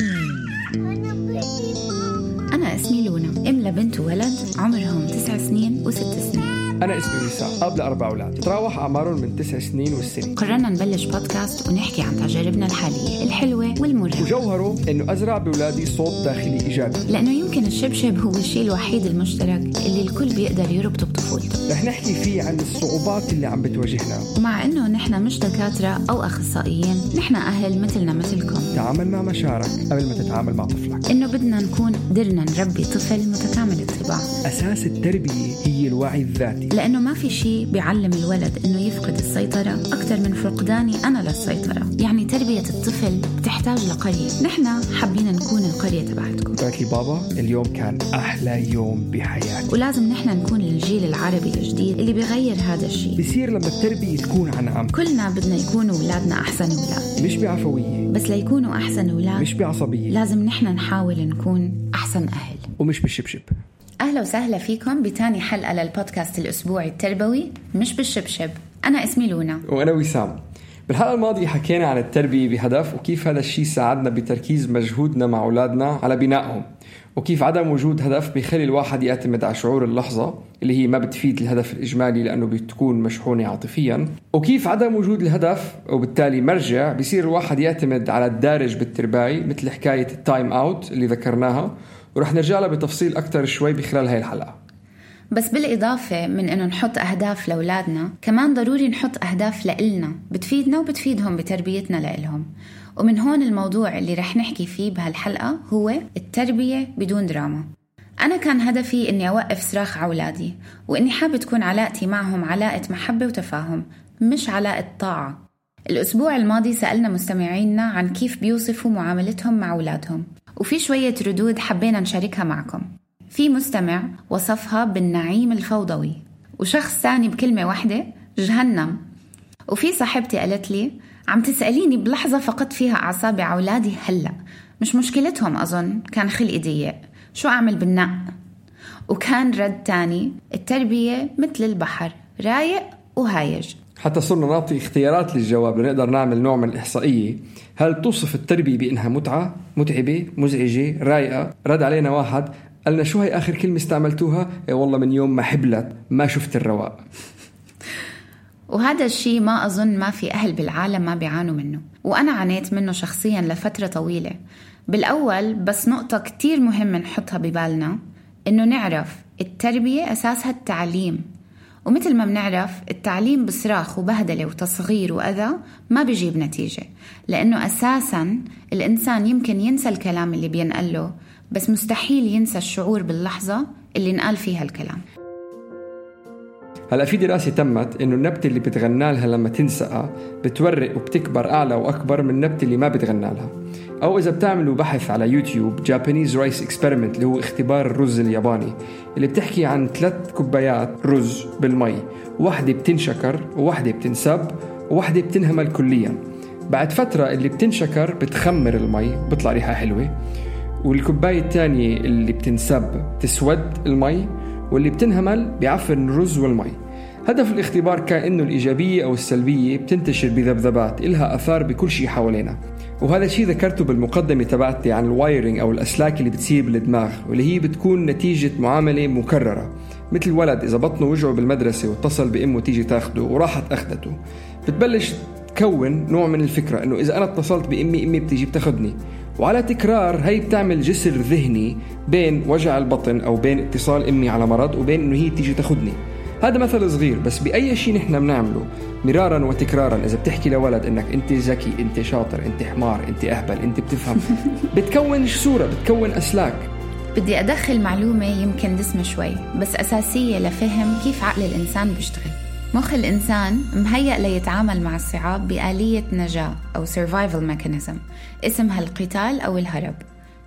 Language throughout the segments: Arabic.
أنا أنا اسمي وسام أب لأربع أولاد. تتراوح أعمارهم من تسع سنين والسنة قررنا نبلش بودكاست ونحكي عن تجاربنا الحالية الحلوة والمرة وجوهره إنه أزرع بأولادي صوت داخلي إيجابي. لأنه يمكن الشبشب هو الشيء الوحيد المشترك اللي الكل بيقدر يربطه بطفولته. رح نحكي فيه عن الصعوبات اللي عم بتواجهنا. ومع إنه نحن مش دكاترة أو أخصائيين نحن أهل مثلنا مثلكم. تعامل مع مشاعرك قبل ما تتعامل مع طفلك. إنه بدنا نكون قدرنا نربي طفل متكامل الطباع. أساس التربية هي الوعي الذاتي. لأنه ما في شيء بيعلم الولد إنه يفقد السيطرة أكثر من فقداني أنا للسيطرة. يعني تربية الطفل بتحتاج لقرية. نحن حابين نكون القرية تبعتكم. قلت لي بابا اليوم كان أحلى يوم بحياتي. ولازم نحن نكون الجيل العربي الجديد اللي بيغير هذا الشيء بصير لما التربية تكون عن عمق كلنا بدنا يكونوا أولادنا أحسن أولاد. مش بعفوية. بس ليكونوا أحسن أولاد مش بعصبية. لازم نحن نحاول نكون أحسن أهل. ومش بالشبشب. أهلا وسهلا فيكم بتاني حلقة للبودكاست الأسبوعي التربوي مش بالشبشب. أنا اسمي لونا. وأنا وسام. بالحلقة الماضية حكينا عن التربية بهدف وكيف هذا الشيء ساعدنا بتركيز مجهودنا مع أولادنا على بنائهم. وكيف عدم وجود هدف بيخلي الواحد يعتمد على شعور اللحظة اللي هي ما بتفيد الهدف الإجمالي لأنه بتكون مشحونة عاطفيا. وكيف عدم وجود الهدف وبالتالي مرجع بيصير الواحد يعتمد على الدارج بالترباية مثل حكاية التايم أوت اللي ذكرناها. ورح نرجع لها بتفصيل أكثر شوي بخلال هاي الحلقة. بس بالإضافة من إنه نحط أهداف لأولادنا كمان ضروري نحط أهداف لإلنا. بتفيدنا وبتفيدهم بتربيتنا لإلهم. ومن هون الموضوع اللي رح نحكي فيه بهالحلقة هو التربية بدون دراما. أنا كان هدفي إني أوقف صراخ أولادي وإني حابة تكون علاقتي معهم علاقة محبة وتفاهم مش علاقة طاعة. الأسبوع الماضي سألنا مستمعينا عن كيف بيوصفوا معاملتهم مع أولادهم وفي شوية ردود حبينا نشاركها معكم. في مستمع وصفها بالنعيم الفوضوي وشخص ثاني بكلمة واحدة جهنم. وفي صاحبتي قالت لي عم تسأليني بلحظة فقدت فيها أعصابي على أولادي هلأ. مش مشكلتهم أظن. كان خلقي ضيق. شو أعمل بالنق؟ وكان رد تاني. التربية مثل البحر. رايق وهايج. حتى صرنا نعطي اختيارات للجواب. لنقدر نعمل نوع من الإحصائية. هل توصف التربية بأنها متعة متعبة مزعجة رايقة؟ رد علينا واحد. قالنا شو هي آخر كلمة استعملتوها؟ إيه والله من يوم ما حبلت ما شفت الرواق. وهذا الشيء ما أظن ما في أهل بالعالم ما بيعانوا منه. وأنا عانيت منه شخصيا لفترة طويلة. بالأول بس نقطة كتير مهمة نحطها ببالنا إنه نعرف التربية أساسها التعليم. ومثل ما بنعرف التعليم بصراخ وبهدلة وتصغير وأذى ما بيجيب نتيجة. لأنه أساسا الإنسان يمكن ينسى الكلام اللي بينقله بس مستحيل ينسى الشعور باللحظة اللي انقال فيها الكلام. هلا في دراسة تمت إنه النبتة اللي بتغنى لها لما تنسقى بتورق وبتكبر أعلى وأكبر من النبتة اللي ما بتغنى لها. أو إذا بتعملوا بحث على يوتيوب Japanese rice experiment اللي هو اختبار الرز الياباني اللي بتحكي عن ثلاث كوبايات رز بالمي. واحدة بتنشكر وواحدة بتنسب وواحدة بتنهمل كليا. بعد فترة اللي بتنشكر بتخمر المي بيطلع ريحة حلوة. والكوباية الثانية اللي بتنسب تسود المي واللي بتنهمل بيعفن الرز والمي. هدف الاختبار كان انه الإيجابية أو السلبية بتنتشر بذبذبات إلها آثار بكل شيء حوالينا. وهذا الشيء ذكرته بالمقدمة تبعتي عن ال wiring أو الأسلاك اللي بتصير بالدماغ واللي هي بتكون نتيجة معاملة مكررة. مثل ولد إذا بطنه وجعه بالمدرسة واتصل بأمه تيجي تاخده وراحت أخذته. بتبلش بتكون نوع من الفكرة إنه إذا أنا اتصلت بأمي أمي بتيجي بتاخذني وعلى تكرار هي بتعمل جسر ذهني بين وجع البطن أو بين اتصال أمي على مرض وبين إنه هي تيجي تاخذني هذا مثل صغير بس بأي شيء نحن بنعمله مرارا وتكرارا إذا بتحكي لولد إنك أنت ذكي أنت شاطر أنت حمار أنت أهبل أنت بتفهم. بتكون صورة بتكون أسلاك. بدي أدخل معلومة يمكن دسمة شوي بس أساسية لفهم كيف عقل الإنسان بيشتغل. مخ الإنسان مهيأ ليتعامل مع الصعاب بآلية نجاة أو survival mechanism اسمها القتال أو الهرب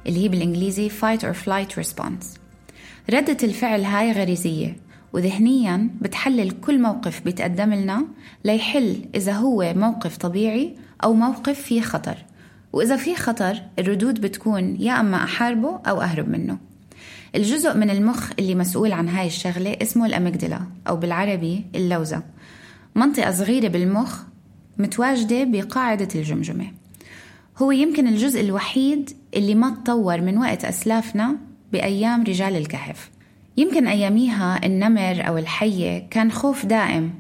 اللي هي بالإنجليزي fight or flight response. ردة الفعل هاي غريزية. وذهنيا بتحلل كل موقف بيتقدم لنا ليحل إذا هو موقف طبيعي أو موقف فيه خطر. وإذا في خطر الردود بتكون يا أما أحاربه أو أهرب منه. الجزء من المخ اللي مسؤول عن هاي الشغلة اسمه الأميجدلا أو بالعربي اللوزة. منطقة صغيرة بالمخ متواجدة بقاعدة الجمجمة. هو يمكن الجزء الوحيد اللي ما تطور من وقت أسلافنا بأيام رجال الكهف. يمكن أياميها النمر أو الحية كان خوف دائم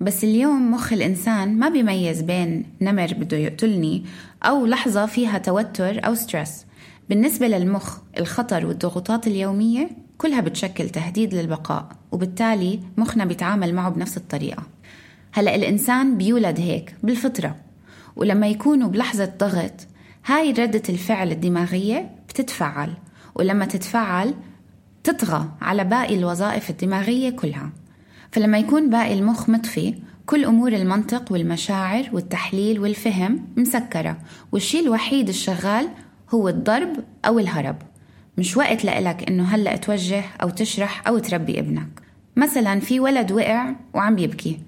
بس اليوم مخ الإنسان ما بيميز بين نمر بده يقتلني أو لحظة فيها توتر أو ستريس بالنسبة للمخ الخطر والضغوطات اليومية كلها بتشكل تهديد للبقاء وبالتالي مخنا بيتعامل معه بنفس الطريقة. هلأ الإنسان بيولد هيك بالفطرة ولما يكونوا بلحظة ضغط هاي ردة الفعل الدماغية بتتفعل ولما تتفعل تطغى على باقي الوظائف الدماغية كلها. فلما يكون باقي المخ مطفي كل أمور المنطق والمشاعر والتحليل والفهم مسكرة والشي الوحيد الشغال هو الضرب أو الهرب. مش وقت لإلك إنه هلأ توجه أو تشرح أو تربي ابنك. مثلا في ولد وقع وعم يبكي.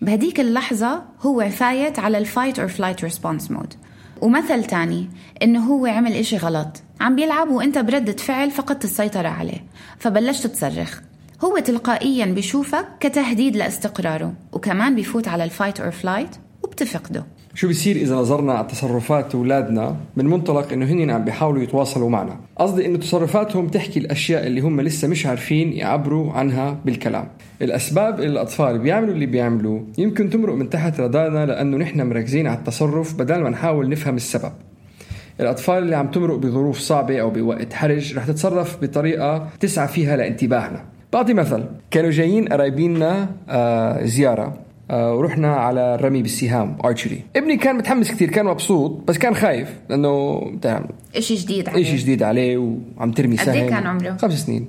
بهديك اللحظة هو فايت على ال fight or flight response mode ومثل تاني إنه هو عمل إشي غلط. عم بيلعب وإنت بردة فعل فقدت السيطرة عليه فبلشت تصرخ. هو تلقائيا بيشوفك كتهديد لاستقراره وكمان بيفوت على ال fight or flight وبتفقده. شو بيصير إذا نظرنا على تصرفات أولادنا من منطلق إنه هن عم بيحاولوا يتواصلوا معنا؟ قصدي إنه تصرفاتهم تحكي الأشياء اللي هم لسه مش عارفين يعبروا عنها بالكلام. الأسباب اللي الأطفال بيعملوا اللي بيعملوه يمكن تمرق من تحت رادارنا لأنه نحن مركزين على التصرف بدل ما نحاول نفهم السبب. الأطفال اللي عم تمرق بظروف صعبة أو بوقت حرج رح تتصرف بطريقة تسعى فيها لانتباهنا. بعطي مثل كانوا جايين قرايبيننا آه زيارة آه ورحنا على الرمي بالسهام ارشري ابني كان متحمس كثير كان مبسوط بس كان خايف لأنه إشي جديد عليه. اشي جديد عليه وعم ترمي سهم. قد كان عمره؟ خمس سنين.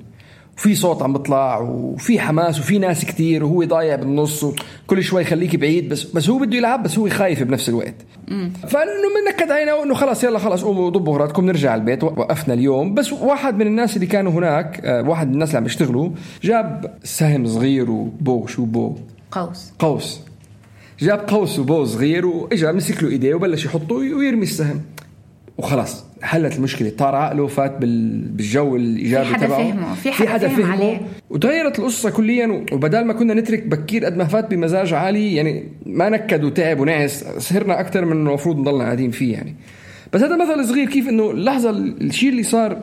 وفي صوت عم بيطلع وفي حماس وفي ناس كتير وهو ضايع بالنص وكل شوي خليك بعيد بس بس هو بده يلعب بس هو خايف بنفس الوقت. فإنه منكد علينا انه خلاص يلا خلاص قوموا ضبوا أغراضكم نرجع البيت وقفنا اليوم. بس واحد من الناس اللي كانوا هناك آه، واحد من الناس اللي عم يشتغلوا جاب سهم صغير وبو. شو بو؟ قوس. قوس. جاب قوس وبو صغير وإجا مسك له إيديه وبلش يحطه ويرمي السهم. وخلاص حلت المشكلة. طار عقله فات بالجو الإيجابي في حدا فهمه في حدا, في حدا فهم عليه. وتغيرت القصة كليا وبدال ما كنا نترك بكير قد ما فات بمزاج عالي يعني ما نكد وتعب ونعس سهرنا أكثر من المفروض نضلنا قاعدين فيه يعني. بس هذا مثل صغير كيف إنه اللحظة الشيء اللي صار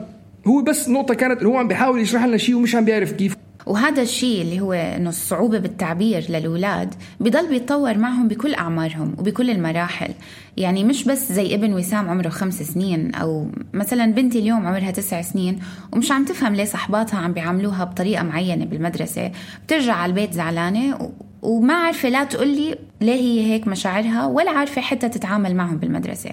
هو بس نقطة كانت هو عم بيحاول يشرح لنا شيء ومش عم بيعرف كيف. وهذا الشيء اللي هو إنه الصعوبة بالتعبير للأولاد بضل بيتطور معهم بكل أعمارهم وبكل المراحل. يعني مش بس زي ابن وسام عمره خمس سنين أو مثلا بنتي اليوم عمرها تسع سنين ومش عم تفهم ليه صحباتها عم بيعاملوها بطريقة معينة بالمدرسة. بترجع على البيت زعلانة وما عارفة لا تقول لي ليه هي هيك مشاعرها ولا عارفة حتى تتعامل معهم بالمدرسة.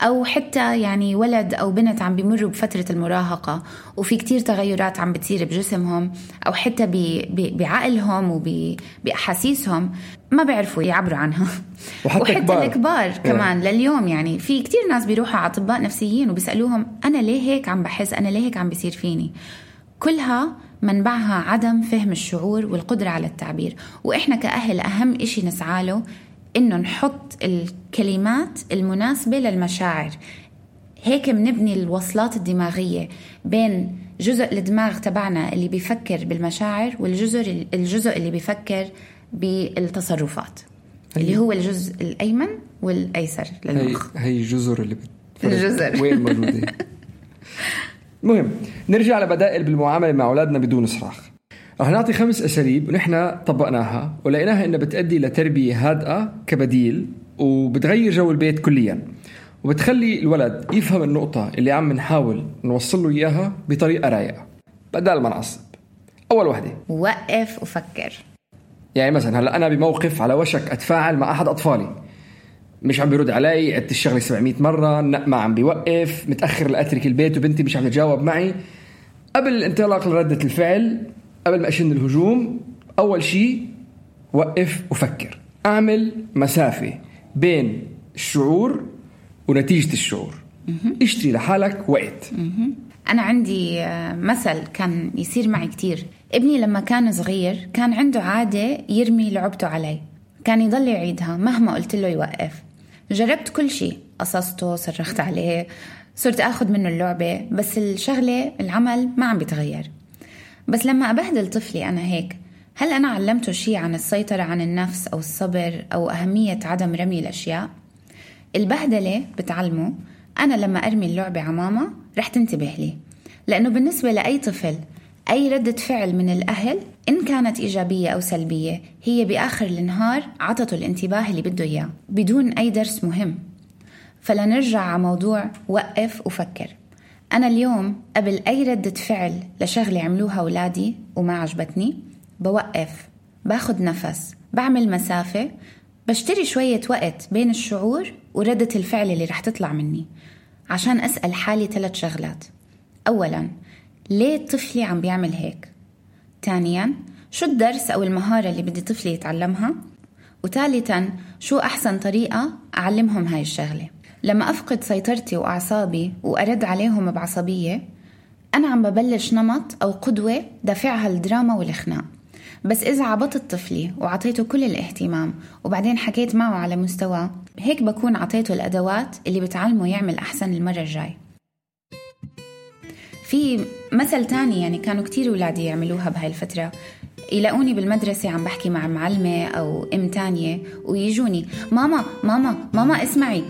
أو حتى يعني ولد أو بنت عم بيمروا بفترة المراهقة وفي كتير تغيرات عم بتصير بجسمهم أو حتى بعقلهم وبأحاسيسهم ما بيعرفوا يعبروا عنها. وحتى, وحتى كبار. الكبار كمان yeah. لليوم يعني. في كتير ناس بيروحوا على أطباء نفسيين وبيسألوهم أنا ليه هيك عم بحس؟ أنا ليه هيك عم بيصير فيني؟ كلها منبعها عدم فهم الشعور والقدرة على التعبير. وإحنا كأهل أهم إشي نسعى له إنه نحط الكلمات المناسبة للمشاعر. هيك بنبني الوصلات الدماغية بين جزء الدماغ تبعنا اللي بيفكر بالمشاعر والجزء الجزء اللي بيفكر بالتصرفات. اللي هو الجزء الأيمن والأيسر للمخ. هي, هي الجزر اللي بت... الجزر. وين موجودة؟ المهم نرجع لبدائل بالمعاملة مع أولادنا بدون صراخ. رح نعطي خمس أساليب ونحن طبقناها ولقيناها إنها بتأدي لتربية هادئة كبديل وبتغير جو البيت كليا. وبتخلي الولد يفهم النقطة اللي عم نحاول نوصل له إياها بطريقة رايقة. بدل ما نعصب. أول وحدة. وقف وفكر. يعني مثلا هلأ أنا بموقف على وشك أتفاعل مع أحد أطفالي. مش عم بيرد علي عدت الشغلة 700 مرة ما عم بيوقف متأخر لأترك البيت وبنتي مش عم تجاوب معي. قبل الانطلاق لردة الفعل قبل ما أشن الهجوم أول شيء وقف وفكر. أعمل مسافة بين الشعور ونتيجة الشعور. اشتري لحالك وقت. أنا عندي آه، مثل كان يصير معي كتير. ابني لما كان صغير كان عنده عادة يرمي لعبته علي. كان يضل يعيدها مهما قلت له يوقف. جربت كل شيء قصصته صرخت عليه صرت آخذ منه اللعبة بس الشغلة العمل ما عم بيتغير بس لما أبهدل طفلي أنا هيك هل أنا علمته شيء عن السيطرة عن النفس أو الصبر أو أهمية عدم رمي الأشياء؟ البهدلة بتعلمه أنا لما أرمي اللعبة على ماما رح تنتبه لي لأنه بالنسبة لأي طفل أي ردة فعل من الأهل إن كانت إيجابية أو سلبية هي بآخر النهار عطته الانتباه اللي بده إياه بدون أي درس مهم. فلنرجع على موضوع وقف وفكر. أنا اليوم قبل أي ردة فعل لشغلة عملوها أولادي وما عجبتني بوقف باخد نفس بعمل مسافة بشتري شوية وقت بين الشعور وردة الفعل اللي رح تطلع مني عشان أسأل حالي ثلاث شغلات. أولا ليه طفلي عم بيعمل هيك؟ ثانيا شو الدرس أو المهارة اللي بدي طفلي يتعلمها؟ وثالثا شو أحسن طريقة أعلمهم هاي الشغلة؟ لما أفقد سيطرتي وأعصابي وأرد عليهم بعصبية أنا عم ببلش نمط أو قدوة دافعها الدراما والخناق بس إذا عبطت طفلي وعطيته كل الاهتمام وبعدين حكيت معه على مستوى هيك بكون عطيته الأدوات اللي بتعلمه يعمل أحسن المرة الجاي في مثل تاني يعني كانوا كتير أولادي يعملوها بهاي الفترة. يلاقوني بالمدرسة عم بحكي مع معلمة أو أم تانية ويجوني ماما ماما ماما اسمعي.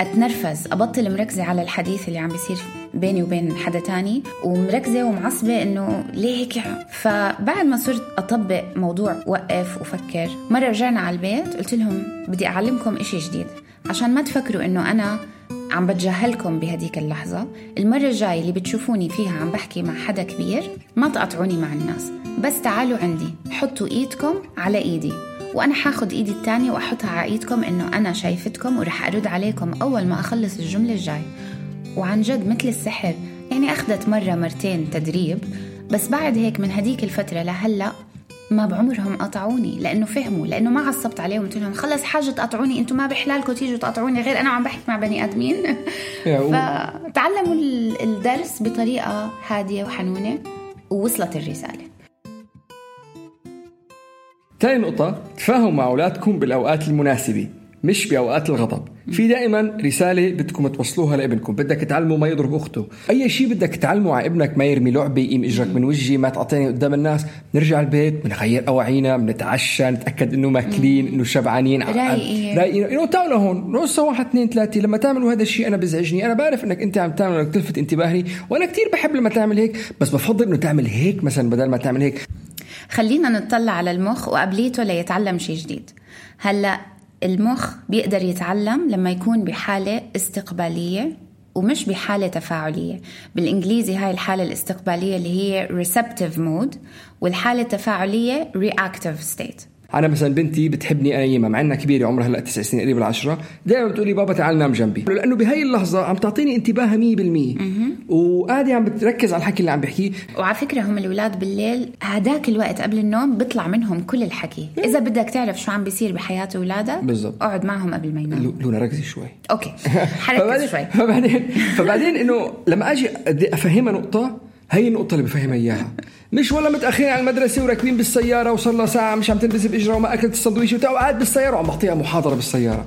أتنرفز أبطل مركزة على الحديث اللي عم بيصير بيني وبين حدا تاني ومركزة ومعصبة إنه ليه هيك؟ فبعد ما صرت أطبق موضوع وقف وفكر مرة رجعنا على البيت قلت لهم بدي أعلمكم إشي جديد. عشان ما تفكروا إنه أنا عم بتجاهلكم بهديك اللحظة. المرة الجاية اللي بتشوفوني فيها عم بحكي مع حدا كبير ما تقطعوني مع الناس. بس تعالوا عندي حطوا إيدكم على إيدي. وأنا حاخد إيدي التانية وأحطها على إيدكم إنه أنا شايفتكم ورح أرد عليكم أول ما أخلص الجملة الجاي وعن جد مثل السحر يعني أخذت مرة مرتين تدريب بس بعد هيك من هديك الفترة لهلأ ما بعمرهم قطعوني لأنه فهموا لأنه ما عصبت عليهم قلت لهم خلص حاجة تقطعوني أنتم ما بحلالكم تيجوا تقطعوني غير أنا عم بحكي مع بني آدمين. فتعلموا الدرس بطريقة هادية وحنونة ووصلت الرسالة. ثاني نقطة تفاهموا مع أولادكم بالأوقات المناسبة. مش بأوقات الغضب. في دائما رسالة بدكم توصلوها لابنكم. بدك تعلمه ما يضرب أخته. أي شيء بدك تعلمه على ابنك ما يرمي لعبة يقيم إجرك من وجهي ما تعطيني قدام الناس. نرجع البيت بنغير أواعينا بنتعشى نتأكد إنه ماكلين إنه شبعانين. رايقين. رايقين. إنه تعالوا لهون. نص واحد اثنين ثلاثة. لما تعملوا هذا الشيء أنا بزعجني. أنا بعرف إنك أنت عم تعمل إنك تلفت انتباهي. وأنا كثير بحب لما تعمل هيك. بس بفضل إنه تعمل هيك مثلا بدل ما تعمل هيك. خلينا نطلع على المخ وقبليته ليتعلم شيء جديد. هلأ المخ بيقدر يتعلم لما يكون بحالة استقبالية ومش بحالة تفاعلية. بالإنجليزي هاي الحالة الاستقبالية اللي هي receptive mode والحالة التفاعلية reactive state. أنا مثلا بنتي بتحبني أنا يما مع إنها كبيرة عمرها هلأ تسع سنين قريب العشرة. دائما بتقولي بابا تعال نام جنبي. لأنه بهي اللحظة عم تعطيني انتباهها 100% وقاعدة عم بتركز على الحكي اللي عم بحكيه. وعلى فكرة هم الأولاد بالليل هداك الوقت قبل النوم بيطلع منهم كل الحكي. إذا بدك تعرف شو عم بيصير بحياة أولادك بالضبط. اقعد معهم قبل ما يناموا. لونا ركزي شوي. أوكي. حركز شوي. فبعدين فبعدين إنه لما أجي أفهمها نقطة هي النقطة اللي بفهمها إياها. مش والله متأخرين على المدرسة وراكبين بالسيارة وصار لها ساعة مش عم تلبس بإجرة وما أكلت السندويش وبتاع وقاعد بالسيارة وعم بعطيها محاضرة بالسيارة.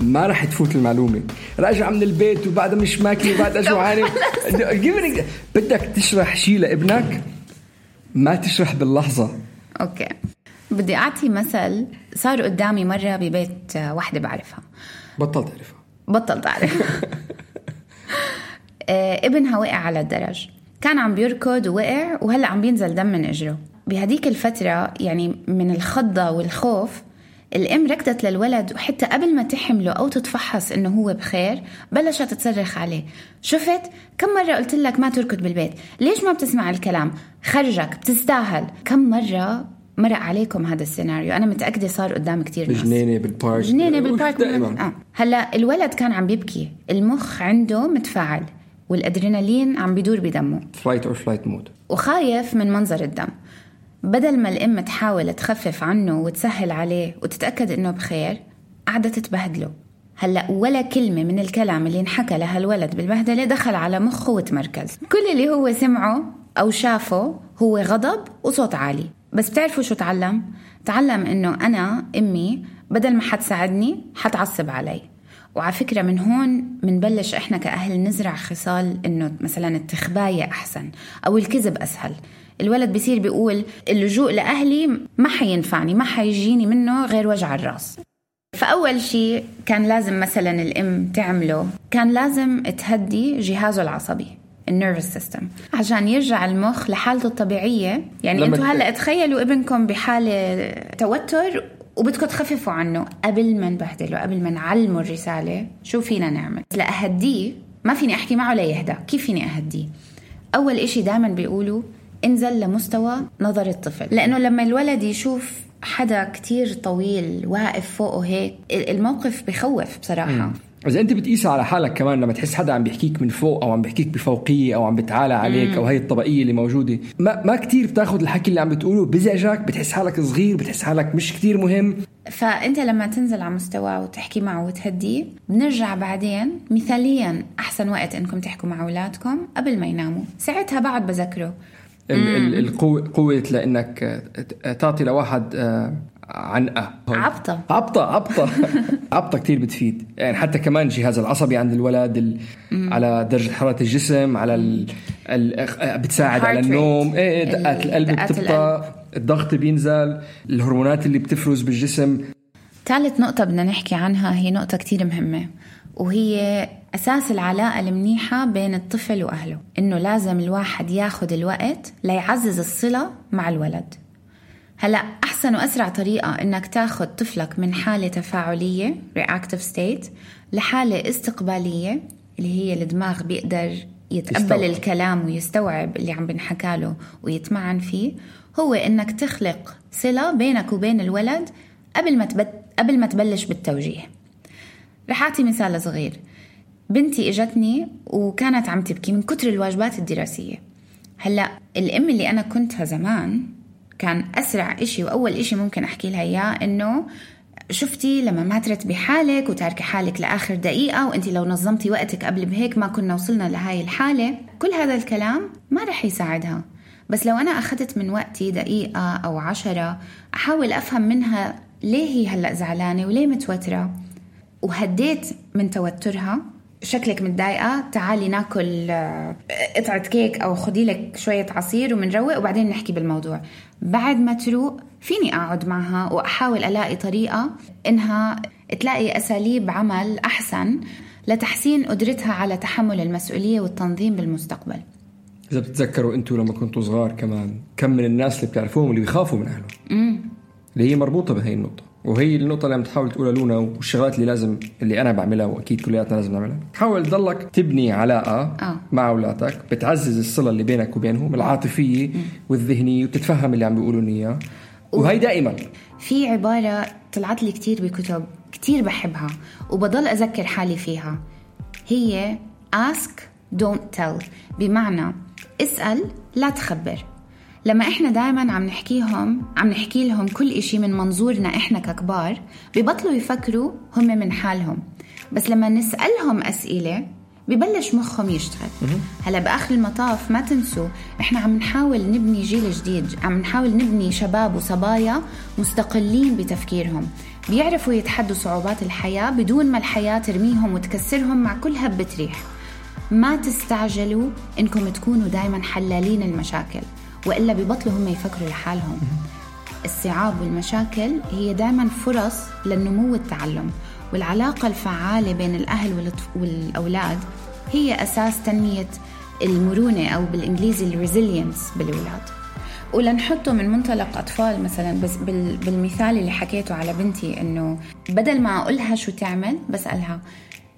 ما راح تفوت المعلومة. راجعة من البيت وبعدها مش ماكلة وبعدها جوعانة بدك تشرح شيء لابنك؟ ما تشرح باللحظة. أوكي. بدي أعطي مثل صار قدامي مرة ببيت وحدة بعرفها. بطلت أعرفها. بطلت أعرف آه، ابنها وقع على الدرج. كان عم بيركض ووقع وهلأ عم بينزل دم من إجره. بهديك الفترة يعني من الخضة والخوف الأم ركضت للولد وحتى قبل ما تحمله أو تتفحص إنه هو بخير بلشت تصرخ عليه. شفت؟ كم مرة قلت لك ما تركض بالبيت؟ ليش ما بتسمع الكلام؟ خرجك بتستاهل. كم مرة مرق عليكم هذا السيناريو؟ أنا متأكدة صار قدام كتير ناس. جنينة بالبارك. جنينة بالبارك. دائما. آه. هلأ الولد كان عم بيبكي. المخ عنده متفاعل. والأدرينالين عم بيدور بدمه. fight or flight mode وخايف من منظر الدم. بدل ما الأم تحاول تخفف عنه وتسهل عليه وتتأكد إنه بخير قعدت تبهدله هلأ ولا كلمة من الكلام اللي انحكى لهالولد بالبهدلة دخل على مخه وتمركز. كل اللي هو سمعه أو شافه هو غضب وصوت عالي. بس بتعرفوا شو تعلم؟ تعلم إنه أنا أمي بدل ما حتساعدني حتعصب علي. وعلى فكرة من هون منبلش إحنا كأهل نزرع خصال إنه مثلا التخباية أحسن أو الكذب أسهل. الولد بصير بيقول اللجوء لأهلي ما حينفعني ما حيجيني منه غير وجع الرأس. فأول شيء كان لازم مثلا الأم تعمله كان لازم تهدي جهازه العصبي ال nervous system عشان يرجع المخ لحالته الطبيعية. يعني ت- هلأ تخيلوا ابنكم بحالة توتر وبدكم تخففوا عنه. قبل ما نبهدله قبل ما نعلمه الرسالة شو فينا نعمل؟ لأهديه ما فيني أحكي معه ليهدى كيف فيني أهديه؟ أول إشي دائما بيقولوا انزل لمستوى نظر الطفل. لأنه لما الولد يشوف حدا كتير طويل واقف فوقه هيك الموقف بخوف بصراحة. إذا أنت بتقيسها على حالك كمان لما تحس حدا عم بيحكيك من فوق أو عم بيحكيك بفوقيه أو عم بتعالى عليك أو هي الطبقية اللي موجودة ما ما كثير بتاخذ الحكي اللي عم بتقوله. بزعجك بتحس حالك صغير بتحس حالك مش كثير مهم. فأنت لما تنزل على مستواه وتحكي معه وتهديه بنرجع بعدين مثاليا أحسن وقت إنكم تحكوا مع أولادكم قبل ما يناموا. ساعتها بعد بذكره. ال- ال- القوه قوة لإنك آه، تعطي لواحد آه، عنقة. عبطة. عبطة عبطة. عبطة كثير بتفيد. يعني حتى كمان الجهاز العصبي عند الولد ال... على درجة حرارة الجسم على ال... ال... آه، بتساعد على. النوم. إيه دقات ال- القلب دقات بتبطأ الضغط بينزل الهرمونات اللي بتفرز بالجسم. ثالث نقطة بدنا نحكي عنها هي نقطة كتير مهمة وهي أساس العلاقة المنيحة بين الطفل وأهله إنه لازم الواحد ياخد الوقت ليعزز الصلة مع الولد. هلا أحسن وأسرع طريقة إنك تاخد طفلك من حالة تفاعلية reactive state لحالة استقبالية اللي هي الدماغ بيقدر يتقبل يستوعب. الكلام ويستوعب اللي عم بنحكى له ويتمعن فيه هو إنك تخلق صلة بينك وبين الولد قبل ما تبت... قبل ما تبلش بالتوجيه. رح أعطي مثال صغير. بنتي إجتني وكانت عم تبكي من كتر الواجبات الدراسية. هلا الأم اللي أنا كنتها زمان كان أسرع إشي وأول إشي ممكن أحكي لها إياه إنه شفتي لما ما ترتبي حالك وتاركي حالك لآخر دقيقة وانت لو نظمتي وقتك قبل بهيك ما كنا وصلنا لهاي الحالة كل هذا الكلام ما رح يساعدها. بس لو أنا أخذت من وقتي دقيقة أو عشرة أحاول أفهم منها ليه هي هلأ زعلانة وليه متوترة وهديت من توترها شكلك متضايقة تعالي ناكل آه، قطعة كيك أو خدي لك شوية عصير ومنروق وبعدين نحكي بالموضوع. بعد ما تروق فيني أقعد معها وأحاول ألاقي طريقة إنها تلاقي أساليب عمل أحسن لتحسين قدرتها على تحمل المسؤولية والتنظيم بالمستقبل. إذا بتتذكروا أنتم لما كنتوا صغار كمان كم من الناس اللي بتعرفوهم اللي بيخافوا من أهلهم؟ اللي هي مربوطة بهي النقطة. وهي النقطة اللي عم تحاول تقولها لونا والشغلات اللي لازم اللي أنا بعملها وأكيد كلياتنا لازم نعملها. حاول تضلك تبني علاقة آه. مع أولادك بتعزز الصلة اللي بينك وبينهم العاطفية والذهنية وبتتفهم اللي عم بيقولوا إياه. وهي دائما. في عبارة طلعت لي كتير بكتب كتير بحبها وبضل أذكر حالي فيها. هي ask don't tell. بمعنى اسأل لا تخبر. لما إحنا دائما عم نحكيهم عم نحكي لهم كل إشي من منظورنا إحنا ككبار ببطلوا يفكروا هم من حالهم. بس لما نسألهم أسئلة ببلش مخهم يشتغل. هلا بآخر المطاف ما تنسوا إحنا عم نحاول نبني جيل جديد عم نحاول نبني شباب وصبايا مستقلين بتفكيرهم. بيعرفوا يتحدوا صعوبات الحياة بدون ما الحياة ترميهم وتكسرهم مع كل هبة ريح ما تستعجلوا إنكم تكونوا دايما حلالين المشاكل. وإلا ببطلوا هم يفكروا لحالهم. الصعاب والمشاكل هي دائما فرص للنمو والتعلم والعلاقة الفعالة بين الأهل والطف- والأولاد هي أساس تنمية المرونة أو بالإنجليزي الريزيلينس بالأولاد. ولنحطه من منطلق أطفال مثلا بس بال- بالمثال اللي حكيته على بنتي إنه بدل ما أقولها شو تعمل بسألها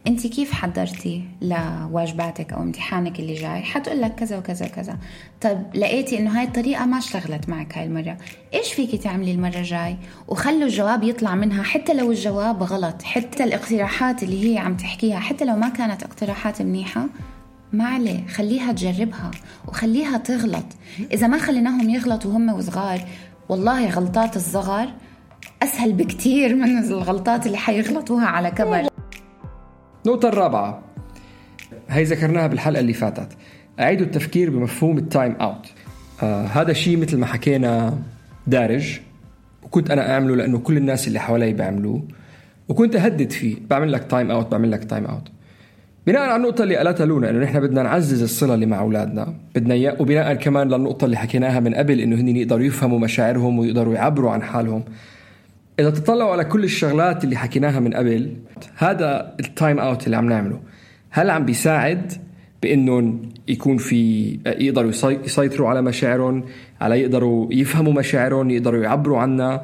انت كيف حضرتي لواجباتك أو امتحانك اللي جاي؟ حتقول لك كذا وكذا وكذا. طيب لقيتي إنه هاي الطريقة ما اشتغلت معك هاي المرة. إيش فيكي تعملي المرة الجاي وخلوا الجواب يطلع منها حتى لو الجواب غلط حتى الاقتراحات اللي هي عم تحكيها حتى لو ما كانت اقتراحات منيحة. ما عليه خليها تجربها وخليها تغلط. إذا ما خليناهم يغلطوا هم وصغار والله غلطات الصغر أسهل بكتير من الغلطات اللي حيغلطوها على كبر. النقطة الرابعة. هي ذكرناها بالحلقة اللي فاتت. أعيدوا التفكير بمفهوم ال time out آه هذا شيء مثل ما حكينا دارج وكنت أنا أعمله لأنه كل الناس اللي حوالي بيعملوه وكنت أهدد فيه. بعمل لك time out بعمل لك time out بناء على النقطة اللي قالتها لونا إنه نحن بدنا نعزز الصلة اللي مع أولادنا، بدنا إياه وبناء كمان للنقطة اللي حكيناها من قبل إنه هن يقدروا يفهموا مشاعرهم ويقدروا يعبروا عن حالهم. إذا تطلعوا على كل الشغلات اللي حكيناها من قبل، هذا ال time out اللي عم نعمله، هل عم بيساعد بإنهم يكون في يقدروا يسي- يسيطروا على مشاعرهم، على يقدروا يفهموا مشاعرهم، يقدروا يعبروا عنها،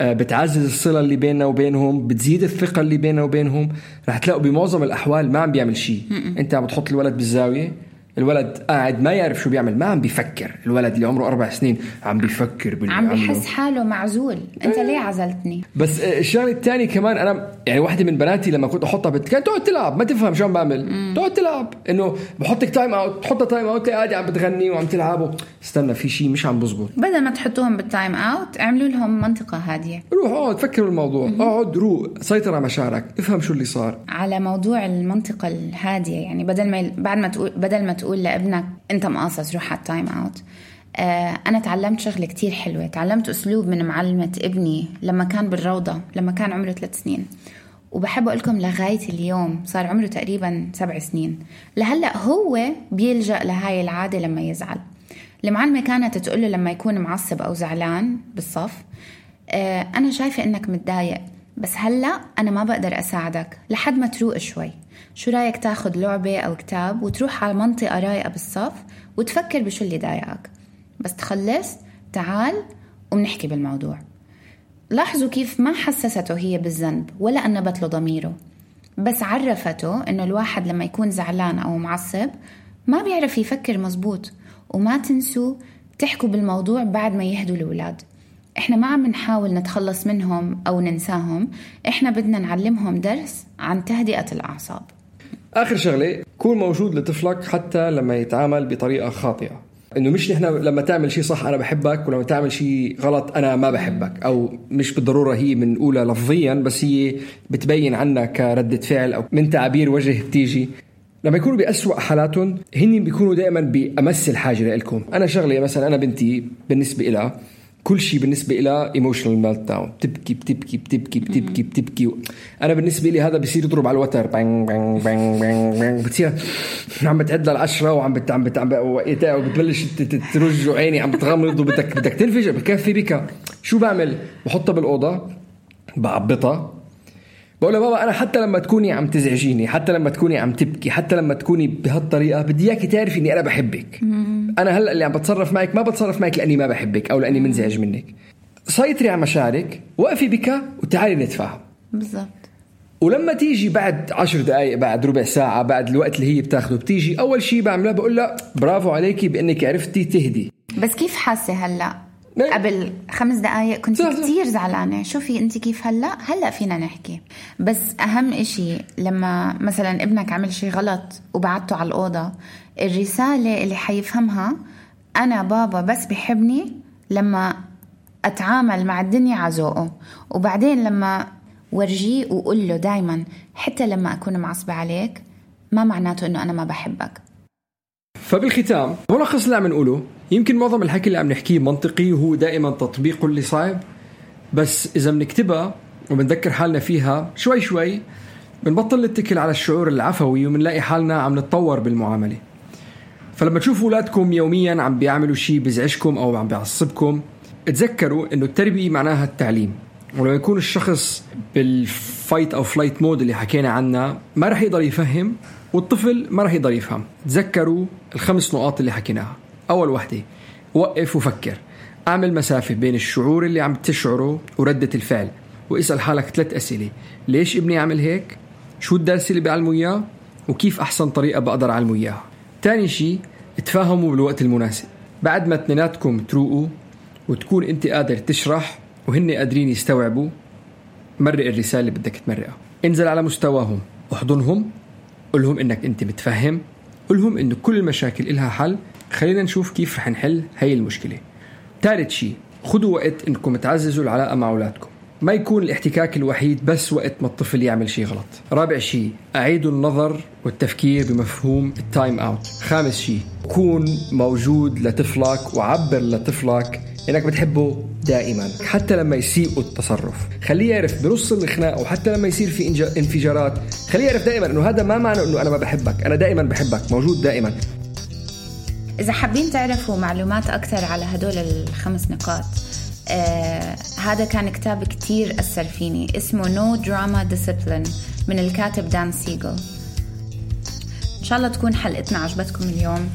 آه، بتعزز الصلة اللي بيننا وبينهم بتزيد الثقة اللي بيننا وبينهم. رح تلاقوا بمعظم الأحوال ما عم بيعمل شيء. أنت عم تحط الولد بالزاوية الولد قاعد ما يعرف شو بيعمل ما عم بيفكر. الولد اللي عمره أربع سنين عم بيفكر باللي عم. بحس حاله معزول. أنت ليه عزلتني؟ بس الشغلة الثانية كمان أنا يعني واحدة من بناتي لما كنت أحطها بت... كانت تقعد تلعب ما تفهم شو عم بعمل. تقعد تلعب. إنه بحطك time out تحطها time out تلاقي قاعدة عم بتغني وعم تلعب و... استنى في شيء مش عم بزبط. بدل ما تحطوهم بال time out اعملوا لهم منطقة هادية. روح اقعد فكر بالموضوع. اقعد روق سيطر على مشاعرك افهم شو اللي صار. على موضوع المنطقة الهادية يعني بدل ما بعد ما تقول بدل ما تقول لابنك أنت مقاصص روح على ال time out آه أنا تعلمت شغلة كتير حلوة تعلمت أسلوب من معلمة ابني لما كان بالروضة لما كان عمره ثلاث سنين. وبحب أقول لكم لغاية اليوم صار عمره تقريبا سبع سنين. لهلأ هو بيلجأ لهاي العادة لما يزعل. المعلمة كانت تقول له لما يكون معصب أو زعلان بالصف آه أنا شايفة إنك متضايق بس هلأ أنا ما بقدر أساعدك لحد ما تروق شوي. شو رأيك تاخد لعبة أو كتاب وتروح على منطقة رايقة بالصف وتفكر بشو اللي ضايقك. بس تخلص تعال وبنحكي بالموضوع. لاحظوا كيف ما حسسته هي بالذنب ولا أنبت له ضميره. بس عرفته إنه الواحد لما يكون زعلان أو معصب ما بيعرف يفكر مزبوط وما تنسوا تحكوا بالموضوع بعد ما يهدوا الأولاد. إحنا ما عم نحاول نتخلص منهم أو ننساهم. إحنا بدنا نعلمهم درس عن تهدئة الأعصاب. آخر شغلة كون موجود لطفلك حتى لما يتعامل بطريقة خاطئة. إنه مش نحن لما تعمل شيء صح أنا بحبك ولما تعمل شيء غلط أنا ما بحبك. أو مش بالضرورة هي من أولى لفظيا بس هي بتبين عنا كردة فعل أو من تعابير وجه بتيجي. لما يكونوا بأسوأ حالاتهم هن بيكونوا دائما بأمس الحاجة لكم أنا شغلة مثلا أنا بنتي بالنسبة لها كل شيء بالنسبة لها emotional meltdown بتبكي بتبكي بتبكي بتبكي بتبكي. أنا بالنسبة لي هذا بصير يضرب على الوتر. bang bang bang bang bang بتصير عم بتعد للعشرة وعم بت عم بت عم بت- وبتبلش ت- ت- ترج وعيني عم بتغمض وبدك بدك تنفجر. بكفي بك شو بعمل؟ بحطها بالأوضة بعبطها. بقول لها بابا أنا حتى لما تكوني عم تزعجيني حتى لما تكوني عم تبكي حتى لما تكوني بهالطريقة بدي إياكي تعرفي إني أنا بحبك. أنا هلأ اللي عم بتصرف معك ما بتصرف معك لأني ما بحبك أو لأني منزعج منك. سيطري على مشاعرك وقفي بك وتعالي نتفاهم. بالضبط. ولما تيجي بعد عشر دقائق بعد ربع ساعة بعد الوقت اللي هي بتاخده بتيجي أول شيء بعمله بقول لها برافو عليكي بأنك عرفتي تهدي. بس كيف حاسة هلأ؟ قبل خمس دقايق كنت. كتير زعلانة. شوفي انت كيف هلا؟ هلا فينا نحكي. بس أهم إشي لما مثلا ابنك عمل شي غلط وبعته على الأوضة الرسالة اللي حيفهمها أنا بابا بس بحبني لما أتعامل مع الدنيا على ذوقه. وبعدين لما ورجيه وقول له دايما حتى لما أكون معصبة عليك ما معناته إنه أنا ما بحبك. فبالختام ملخص اللي عم نقوله يمكن معظم الحكي اللي عم نحكيه منطقي وهو دائما تطبيقه اللي صعب بس إذا بنكتبها وبنذكر حالنا فيها شوي شوي بنبطل نتكل على الشعور العفوي وبنلاقي حالنا عم نتطور بالمعاملة. فلما تشوفوا أولادكم يوميا عم بيعملوا شيء بيزعجكم أو عم بيعصبكم تذكروا إنه التربية معناها التعليم. ولما يكون الشخص بال fight أو flight mode اللي حكينا عنها ما رح يقدر يفهم والطفل ما رح يقدر يفهم. تذكروا الخمس نقاط اللي حكيناها. أول وحدة وقف وفكر اعمل مسافة بين الشعور اللي عم تشعره وردة الفعل واسأل حالك ثلاث أسئلة ليش ابني عمل هيك؟ شو الدرس اللي بيعلمه إياه؟ وكيف أحسن طريقة بقدر أعلمه إياها؟ تاني شيء تفاهموا بالوقت المناسب بعد ما اثنيناتكم تروقوا وتكون أنت قادر تشرح وهن قادرين يستوعبوا مرق الرسالة اللي بدك تمرقها انزل على مستواهم احضنهم قل لهم إنك أنت متفهم قل لهم انه كل المشاكل إلها حل خلينا نشوف كيف رح نحل هي المشكلة. ثالث شيء خذوا وقت إنكم تعززوا العلاقة مع أولادكم. ما يكون الاحتكاك الوحيد بس وقت ما الطفل يعمل شيء غلط. رابع شيء أعيدوا النظر والتفكير بمفهوم ال time out خامس شيء كون موجود لطفلك وعبر لطفلك إنك بتحبه دائما حتى لما يسيء التصرف. خليه يعرف بنص الخناق وحتى لما يصير في انفجارات خليه يعرف دائما إنه هذا ما معنى إنه أنا ما بحبك. أنا دائما بحبك موجود دائما. إذا حابين تعرفوا معلومات أكثر على هدول الخمس نقاط آه هذا كان كتاب كتير أثر فيني. اسمه No Drama Discipline من الكاتب دان سيجل. إن شاء الله تكون حلقتنا عجبتكم اليوم.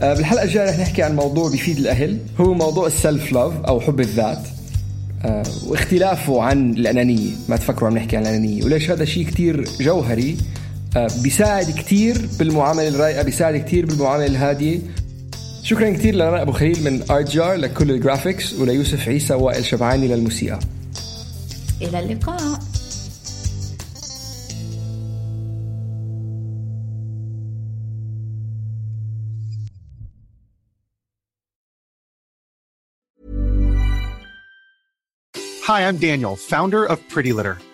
آه بالحلقة الجاية رح نحكي عن موضوع بيفيد الأهل. هو موضوع السلف لاف أو حب الذات. آه واختلافه عن الأنانية. ما تفكروا عم نحكي عن الأنانية. وليش هذا شيء كتير جوهري؟ آه بيساعد كتير بالمعاملة الرايقة بيساعد كتير بالمعاملة الهادية. شكرا كثير لرنا أبو خليل من ارت جار لكل الجرافيكس وليوسف عيسى وائل شبعاني للموسيقى إلى اللقاء Hi, I'm Daniel, founder of Pretty Litter.